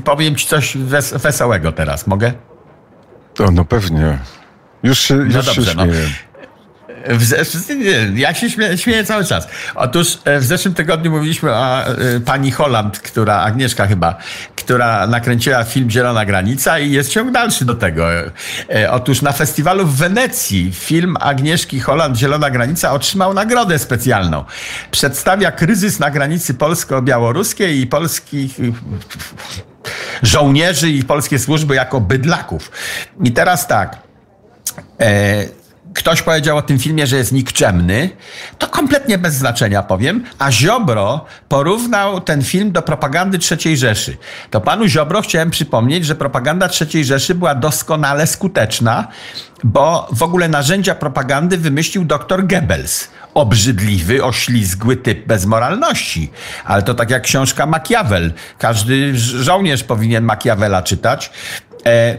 powiem ci coś wes wesołego teraz, mogę? O, no pewnie. Już się, już no dobrze, się no. śmieję. No. Ja się śmieję, śmieję, cały czas. Otóż e, w zeszłym tygodniu mówiliśmy o e, pani Holland, która, Agnieszka chyba, która nakręciła film Zielona Granica i jest ciąg dalszy do tego. E, otóż na festiwalu w Wenecji film Agnieszki Holland Zielona Granica otrzymał nagrodę specjalną. Przedstawia kryzys na granicy polsko-białoruskiej i polskich żołnierzy i polskie służby jako bydlaków. I teraz tak. E, ktoś powiedział o tym filmie, że jest nikczemny, to kompletnie bez znaczenia powiem, a Ziobro porównał ten film do propagandy III Rzeszy. To panu Ziobro chciałem przypomnieć, że propaganda III Rzeszy była doskonale skuteczna, bo w ogóle narzędzia propagandy wymyślił dr Goebbels. Obrzydliwy, oślizgły typ bez moralności. Ale to tak jak książka Machiavel. Każdy żołnierz powinien Machiavela czytać. E,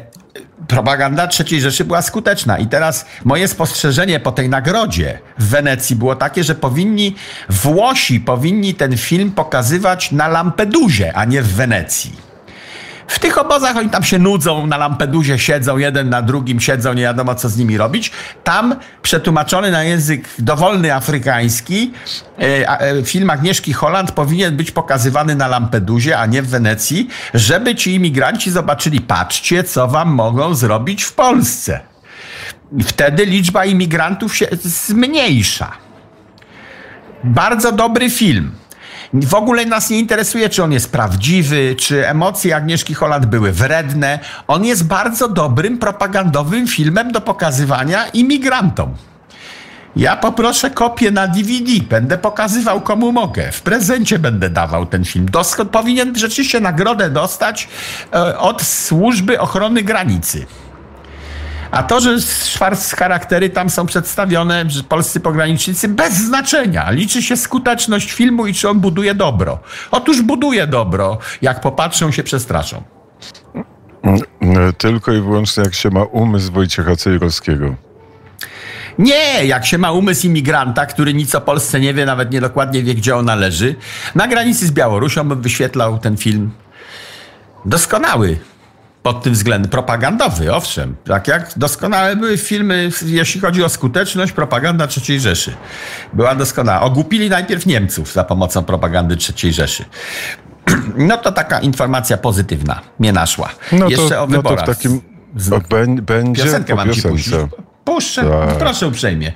propaganda III Rzeszy była skuteczna. I teraz moje spostrzeżenie po tej nagrodzie w Wenecji było takie, że powinni Włosi powinni ten film pokazywać na Lampedusie, a nie w Wenecji. W tych obozach oni tam się nudzą, na Lampedusie siedzą, jeden na drugim siedzą, nie wiadomo co z nimi robić. Tam przetłumaczony na język dowolny afrykański e, e, film Agnieszki Holland powinien być pokazywany na Lampedusie, a nie w Wenecji, żeby ci imigranci zobaczyli, patrzcie, co wam mogą zrobić w Polsce. Wtedy liczba imigrantów się zmniejsza. Bardzo dobry film. W ogóle nas nie interesuje, czy on jest prawdziwy, czy emocje Agnieszki Holland były wredne. On jest bardzo dobrym propagandowym filmem do pokazywania imigrantom. Ja poproszę kopię na DVD, będę pokazywał komu mogę. W prezencie będę dawał ten film. Dosk powinien rzeczywiście nagrodę dostać e, od służby ochrony granicy. A to, że charaktery tam są przedstawione, że polscy pogranicznicy, bez znaczenia. Liczy się skuteczność filmu i czy on buduje dobro. Otóż buduje dobro. Jak popatrzą, się przestraszą. Tylko i wyłącznie jak się ma umysł Wojciecha Cejrowskiego. Nie, jak się ma umysł imigranta, który nic o Polsce nie wie, nawet nie dokładnie wie, gdzie ona leży. Na granicy z Białorusią bym wyświetlał ten film. Doskonały pod tym względem propagandowy, owszem. Tak jak doskonałe były filmy, jeśli chodzi o skuteczność, propaganda III Rzeszy. Była doskonała. Ogłupili najpierw Niemców za pomocą propagandy III Rzeszy. No to taka informacja pozytywna mnie naszła. No Jeszcze to, o wyborach. No to w takim... Będzie Piosenkę mam ci puścić. Puszczę, tak. proszę uprzejmie.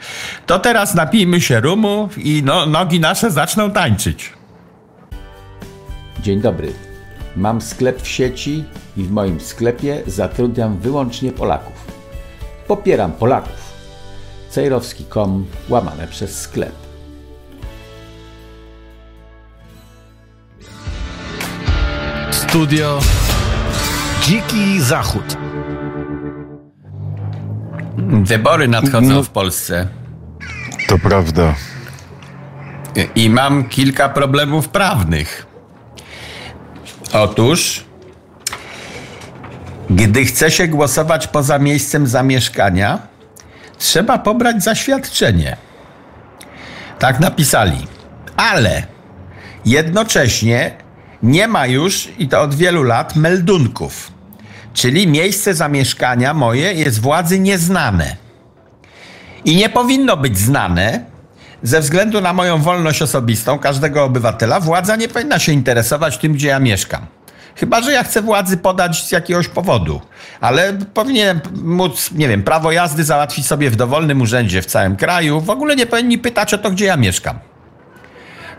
To teraz napijmy się rumu i no, nogi nasze zaczną tańczyć. Dzień dobry. Mam sklep w sieci i w moim sklepie zatrudniam wyłącznie Polaków. Popieram Polaków. Cejrowski.com łamane przez sklep. Studio Dziki Zachód. Wybory nadchodzą no, w Polsce. To prawda. I mam kilka problemów prawnych. Otóż gdy chce się głosować poza miejscem zamieszkania, trzeba pobrać zaświadczenie. Tak napisali. Ale jednocześnie nie ma już, i to od wielu lat, meldunków. Czyli miejsce zamieszkania moje jest władzy nieznane. I nie powinno być znane, ze względu na moją wolność osobistą każdego obywatela, władza nie powinna się interesować tym, gdzie ja mieszkam. Chyba, że ja chcę władzy podać z jakiegoś powodu. Ale powinienem móc, nie wiem, prawo jazdy załatwić sobie w dowolnym urzędzie w całym kraju. W ogóle nie powinni pytać o to, gdzie ja mieszkam.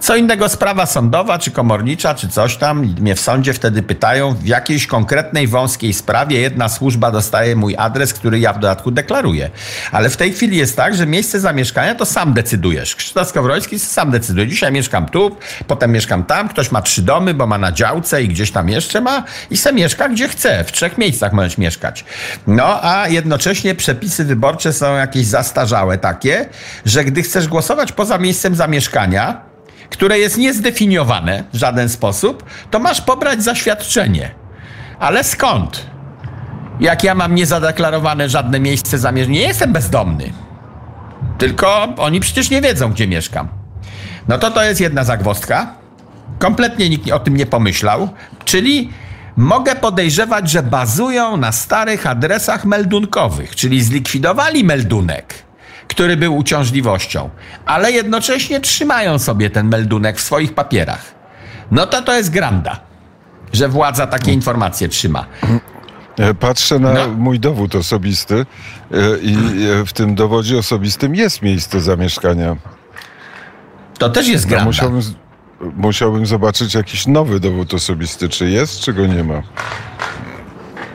Co innego sprawa sądowa, czy komornicza, czy coś tam. Mnie w sądzie wtedy pytają, w jakiejś konkretnej wąskiej sprawie jedna służba dostaje mój adres, który ja w dodatku deklaruję. Ale w tej chwili jest tak, że miejsce zamieszkania to sam decydujesz. Krzysztof Skowroński sam decyduje. Dzisiaj mieszkam tu, potem mieszkam tam. Ktoś ma trzy domy, bo ma na działce i gdzieś tam jeszcze ma i se mieszka gdzie chce. W trzech miejscach możesz mieszkać. No, a jednocześnie przepisy wyborcze są jakieś zastarzałe takie, że gdy chcesz głosować poza miejscem zamieszkania, które jest niezdefiniowane w żaden sposób, to masz pobrać zaświadczenie. Ale skąd? Jak ja mam niezadeklarowane żadne miejsce zamieszkania, nie jestem bezdomny. Tylko oni przecież nie wiedzą, gdzie mieszkam. No to to jest jedna zagwozdka. Kompletnie nikt o tym nie pomyślał. Czyli mogę podejrzewać, że bazują na starych adresach meldunkowych, czyli zlikwidowali meldunek, który był uciążliwością, ale jednocześnie trzymają sobie ten meldunek w swoich papierach. No to to jest granda, że władza takie informacje trzyma. E, patrzę na no. mój dowód osobisty e, i e, w tym dowodzie osobistym jest miejsce zamieszkania. To też jest granda. musiałbym, musiałbym zobaczyć jakiś nowy dowód osobisty, czy jest, czy go nie ma.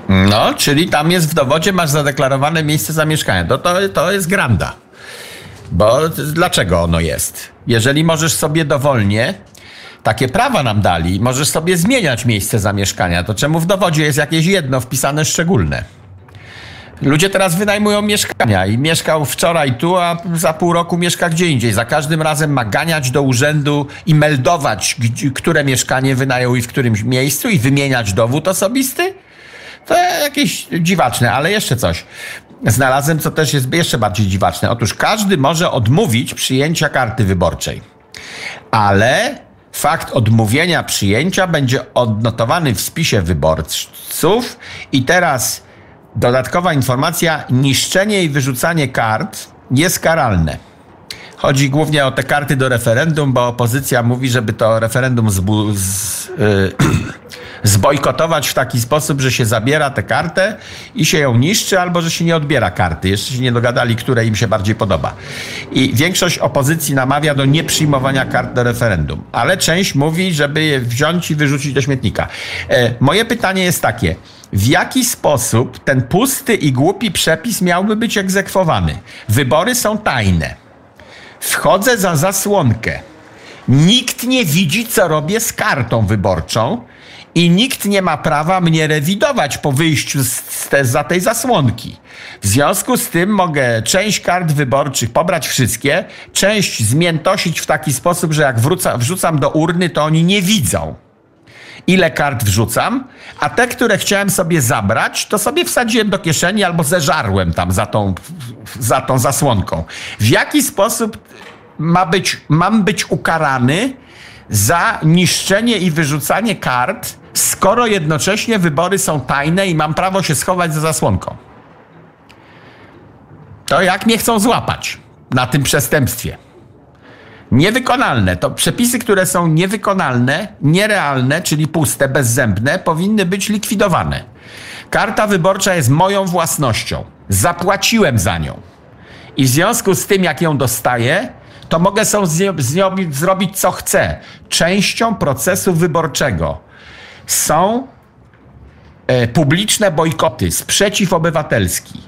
No, czyli tam jest w dowodzie, masz zadeklarowane miejsce zamieszkania. To, to, to jest granda. Bo dlaczego ono jest? Jeżeli możesz sobie dowolnie, takie prawa nam dali, możesz sobie zmieniać miejsce zamieszkania, to czemu w dowodzie jest jakieś jedno wpisane szczególne? Ludzie teraz wynajmują mieszkania i mieszkał wczoraj tu, a za pół roku mieszka gdzie indziej. Za każdym razem ma ganiać do urzędu i meldować, które mieszkanie wynajął i w którym miejscu i wymieniać dowód osobisty? To jakieś dziwaczne, ale jeszcze coś. Znalazłem, co też jest jeszcze bardziej dziwaczne. Otóż każdy może odmówić przyjęcia karty wyborczej, ale fakt odmówienia przyjęcia będzie odnotowany w spisie wyborców i teraz Dodatkowa informacja: niszczenie i wyrzucanie kart jest karalne. Chodzi głównie o te karty do referendum, bo opozycja mówi, żeby to referendum zbu- z, yy, zbojkotować w taki sposób, że się zabiera tę kartę i się ją niszczy, albo że się nie odbiera karty. Jeszcze się nie dogadali, które im się bardziej podoba. I większość opozycji namawia do nieprzyjmowania kart do referendum, ale część mówi, żeby je wziąć i wyrzucić do śmietnika. E, moje pytanie jest takie w jaki sposób ten pusty i głupi przepis miałby być egzekwowany. Wybory są tajne. Wchodzę za zasłonkę. Nikt nie widzi, co robię z kartą wyborczą i nikt nie ma prawa mnie rewidować po wyjściu z te, za tej zasłonki. W związku z tym mogę część kart wyborczych pobrać wszystkie, część zmiętosić w taki sposób, że jak wróca, wrzucam do urny, to oni nie widzą ile kart wrzucam, a te, które chciałem sobie zabrać, to sobie wsadziłem do kieszeni albo zeżarłem tam za tą, za tą zasłonką. W jaki sposób ma być, mam być ukarany za niszczenie i wyrzucanie kart, skoro jednocześnie wybory są tajne i mam prawo się schować za zasłonką? To jak mnie chcą złapać na tym przestępstwie? Niewykonalne. To przepisy, które są niewykonalne, nierealne, czyli puste, bezzębne, powinny być likwidowane. Karta wyborcza jest moją własnością. Zapłaciłem za nią. I w związku z tym, jak ją dostaję, to mogę sobie z nią zrobić co chcę. Częścią procesu wyborczego są e, publiczne bojkoty, sprzeciw obywatelski.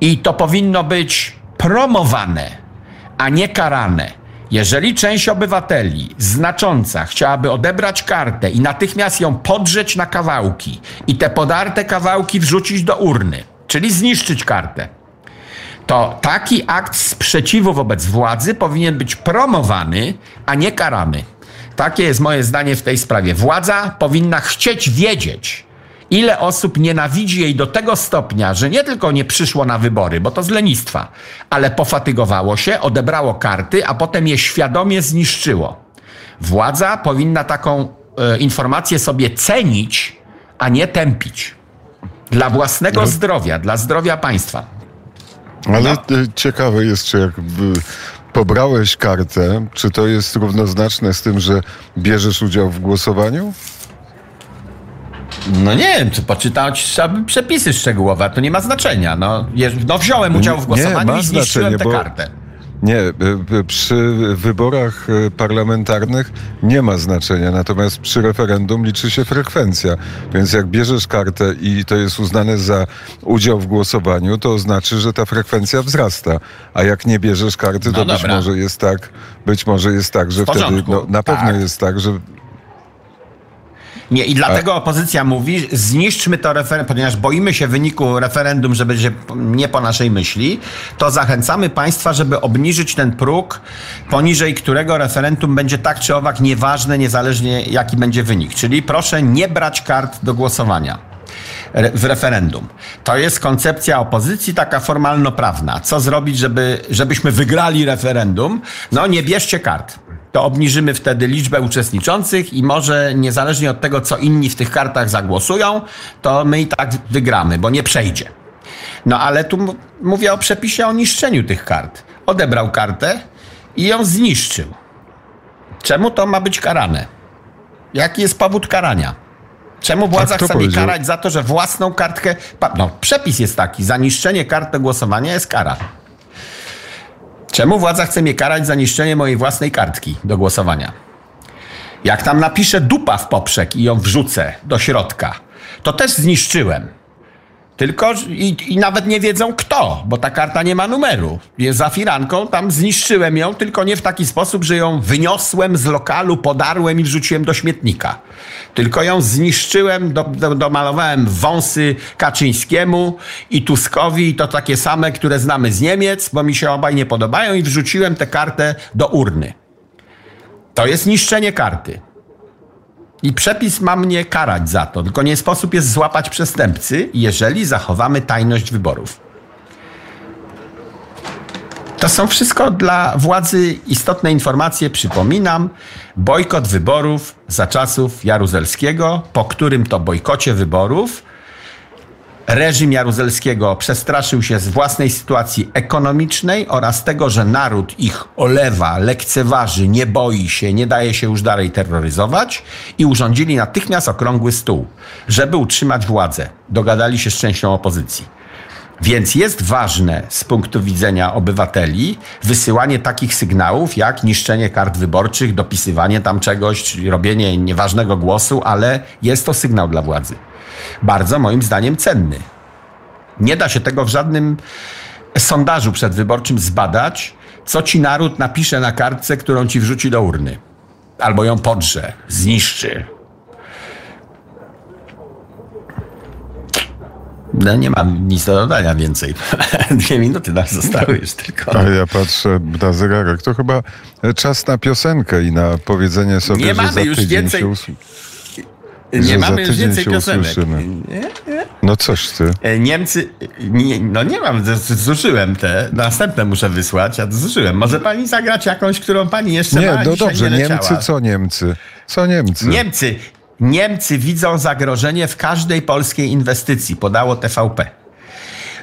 I to powinno być promowane, a nie karane. Jeżeli część obywateli znacząca chciałaby odebrać kartę i natychmiast ją podrzeć na kawałki i te podarte kawałki wrzucić do urny, czyli zniszczyć kartę, to taki akt sprzeciwu wobec władzy powinien być promowany, a nie karany. Takie jest moje zdanie w tej sprawie. Władza powinna chcieć wiedzieć, ile osób nienawidzi jej do tego stopnia, że nie tylko nie przyszło na wybory, bo to z lenistwa, ale pofatygowało się, odebrało karty, a potem je świadomie zniszczyło. Władza powinna taką e, informację sobie cenić, a nie tępić. Dla własnego no. zdrowia, dla zdrowia państwa. Ale no. ciekawe jest, czy jak pobrałeś kartę, czy to jest równoznaczne z tym, że bierzesz udział w głosowaniu? No nie wiem, czy poczytać trzeba przepisy szczegółowe, to nie ma znaczenia. No, no wziąłem udział w głosowaniu nie, i zniszczyłem tę kartę. Nie, e, przy wyborach e, parlamentarnych nie ma znaczenia, natomiast przy referendum liczy się frekwencja. Więc jak bierzesz kartę i to jest uznane za udział w głosowaniu, to znaczy, że ta frekwencja wzrasta. A jak nie bierzesz karty, to no być może jest tak, być może jest tak, że wtedy no, na pewno tak. jest tak, że nie, i dlatego opozycja mówi, zniszczmy to referendum, ponieważ boimy się wyniku referendum, że będzie nie po naszej myśli, to zachęcamy państwa, żeby obniżyć ten próg, poniżej którego referendum będzie tak czy owak nieważne, niezależnie jaki będzie wynik. Czyli proszę nie brać kart do głosowania w referendum. To jest koncepcja opozycji taka formalno-prawna. Co zrobić, żeby, żebyśmy wygrali referendum? No nie bierzcie kart. To obniżymy wtedy liczbę uczestniczących i może niezależnie od tego, co inni w tych kartach zagłosują, to my i tak wygramy, bo nie przejdzie. No ale tu mówię o przepisie o niszczeniu tych kart. Odebrał kartę i ją zniszczył. Czemu to ma być karane? Jaki jest powód karania? Czemu władza chce mnie karać za to, że własną kartkę. No, przepis jest taki: za niszczenie kart do głosowania jest kara. Czemu władza chce mnie karać za niszczenie mojej własnej kartki do głosowania? Jak tam napiszę dupa w poprzek i ją wrzucę do środka, to też zniszczyłem. Tylko i, i, nawet nie wiedzą kto, bo ta karta nie ma numeru. Jest za firanką, tam zniszczyłem ją, tylko nie w taki sposób, że ją wyniosłem z lokalu, podarłem i wrzuciłem do śmietnika. Tylko ją zniszczyłem, do, do, domalowałem wąsy Kaczyńskiemu i Tuskowi, i to takie same, które znamy z Niemiec, bo mi się obaj nie podobają i wrzuciłem tę kartę do urny. To jest niszczenie karty. I przepis ma mnie karać za to, tylko nie sposób jest złapać przestępcy, jeżeli zachowamy tajność wyborów. To są wszystko dla władzy istotne informacje. Przypominam, bojkot wyborów za czasów Jaruzelskiego, po którym to bojkocie wyborów reżim Jaruzelskiego przestraszył się z własnej sytuacji ekonomicznej oraz tego, że naród ich olewa, lekceważy, nie boi się, nie daje się już dalej terroryzować i urządzili natychmiast okrągły stół, żeby utrzymać władzę. Dogadali się z częścią opozycji. Więc jest ważne z punktu widzenia obywateli wysyłanie takich sygnałów jak niszczenie kart wyborczych, dopisywanie tam czegoś, robienie nieważnego głosu, ale jest to sygnał dla władzy bardzo moim zdaniem cenny. Nie da się tego w żadnym sondażu przedwyborczym zbadać, co ci naród napisze na kartce, którą ci wrzuci do urny. Albo ją podrze, zniszczy. No nie mam nic do dodania więcej. Dwie minuty nam zostały już tylko. A ja patrzę na zegarek. To chyba czas na piosenkę i na powiedzenie sobie, nie że mamy za już więcej. Nie mamy już więcej piosenek. No coś ty. E, Niemcy, nie, no nie mam, zużyłem te, następne muszę wysłać, a zużyłem. Może pani zagrać jakąś, którą pani jeszcze nie, ma, no dobrze, nie Niemcy, co Niemcy? Co Niemcy? Niemcy. Niemcy widzą zagrożenie w każdej polskiej inwestycji, podało TVP.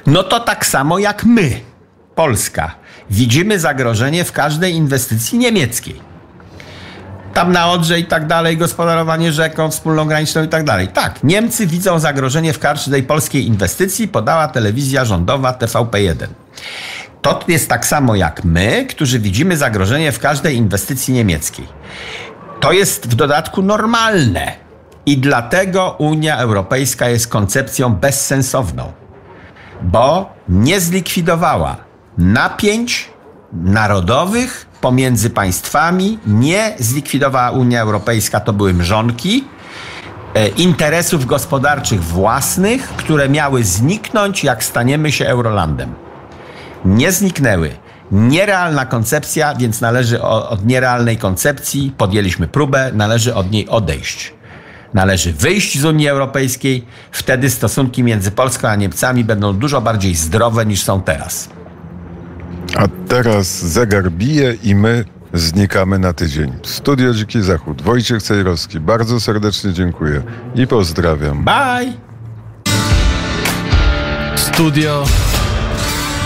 No to tak samo jak my, Polska, widzimy zagrożenie w każdej inwestycji niemieckiej tam na Odrze i tak dalej, gospodarowanie rzeką, wspólną graniczną i tak dalej. Tak, Niemcy widzą zagrożenie w każdej polskiej inwestycji, podała telewizja rządowa TVP1. To jest tak samo jak my, którzy widzimy zagrożenie w każdej inwestycji niemieckiej. To jest w dodatku normalne. I dlatego Unia Europejska jest koncepcją bezsensowną, bo nie zlikwidowała napięć narodowych pomiędzy państwami nie zlikwidowała Unia Europejska, to były mrzonki e, interesów gospodarczych własnych, które miały zniknąć, jak staniemy się Eurolandem. Nie zniknęły. Nierealna koncepcja, więc należy od nierealnej koncepcji, podjęliśmy próbę, należy od niej odejść. Należy wyjść z Unii Europejskiej, wtedy stosunki między Polską a Niemcami będą dużo bardziej zdrowe niż są teraz. A teraz zegar bije i my znikamy na tydzień. Studio Dziki Zachód. Wojciech Cejrowski. Bardzo serdecznie dziękuję i pozdrawiam. Bye! Studio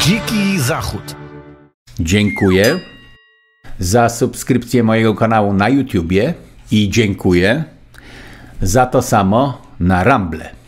Dziki Zachód. Dziękuję za subskrypcję mojego kanału na YouTubie i dziękuję za to samo na Ramble.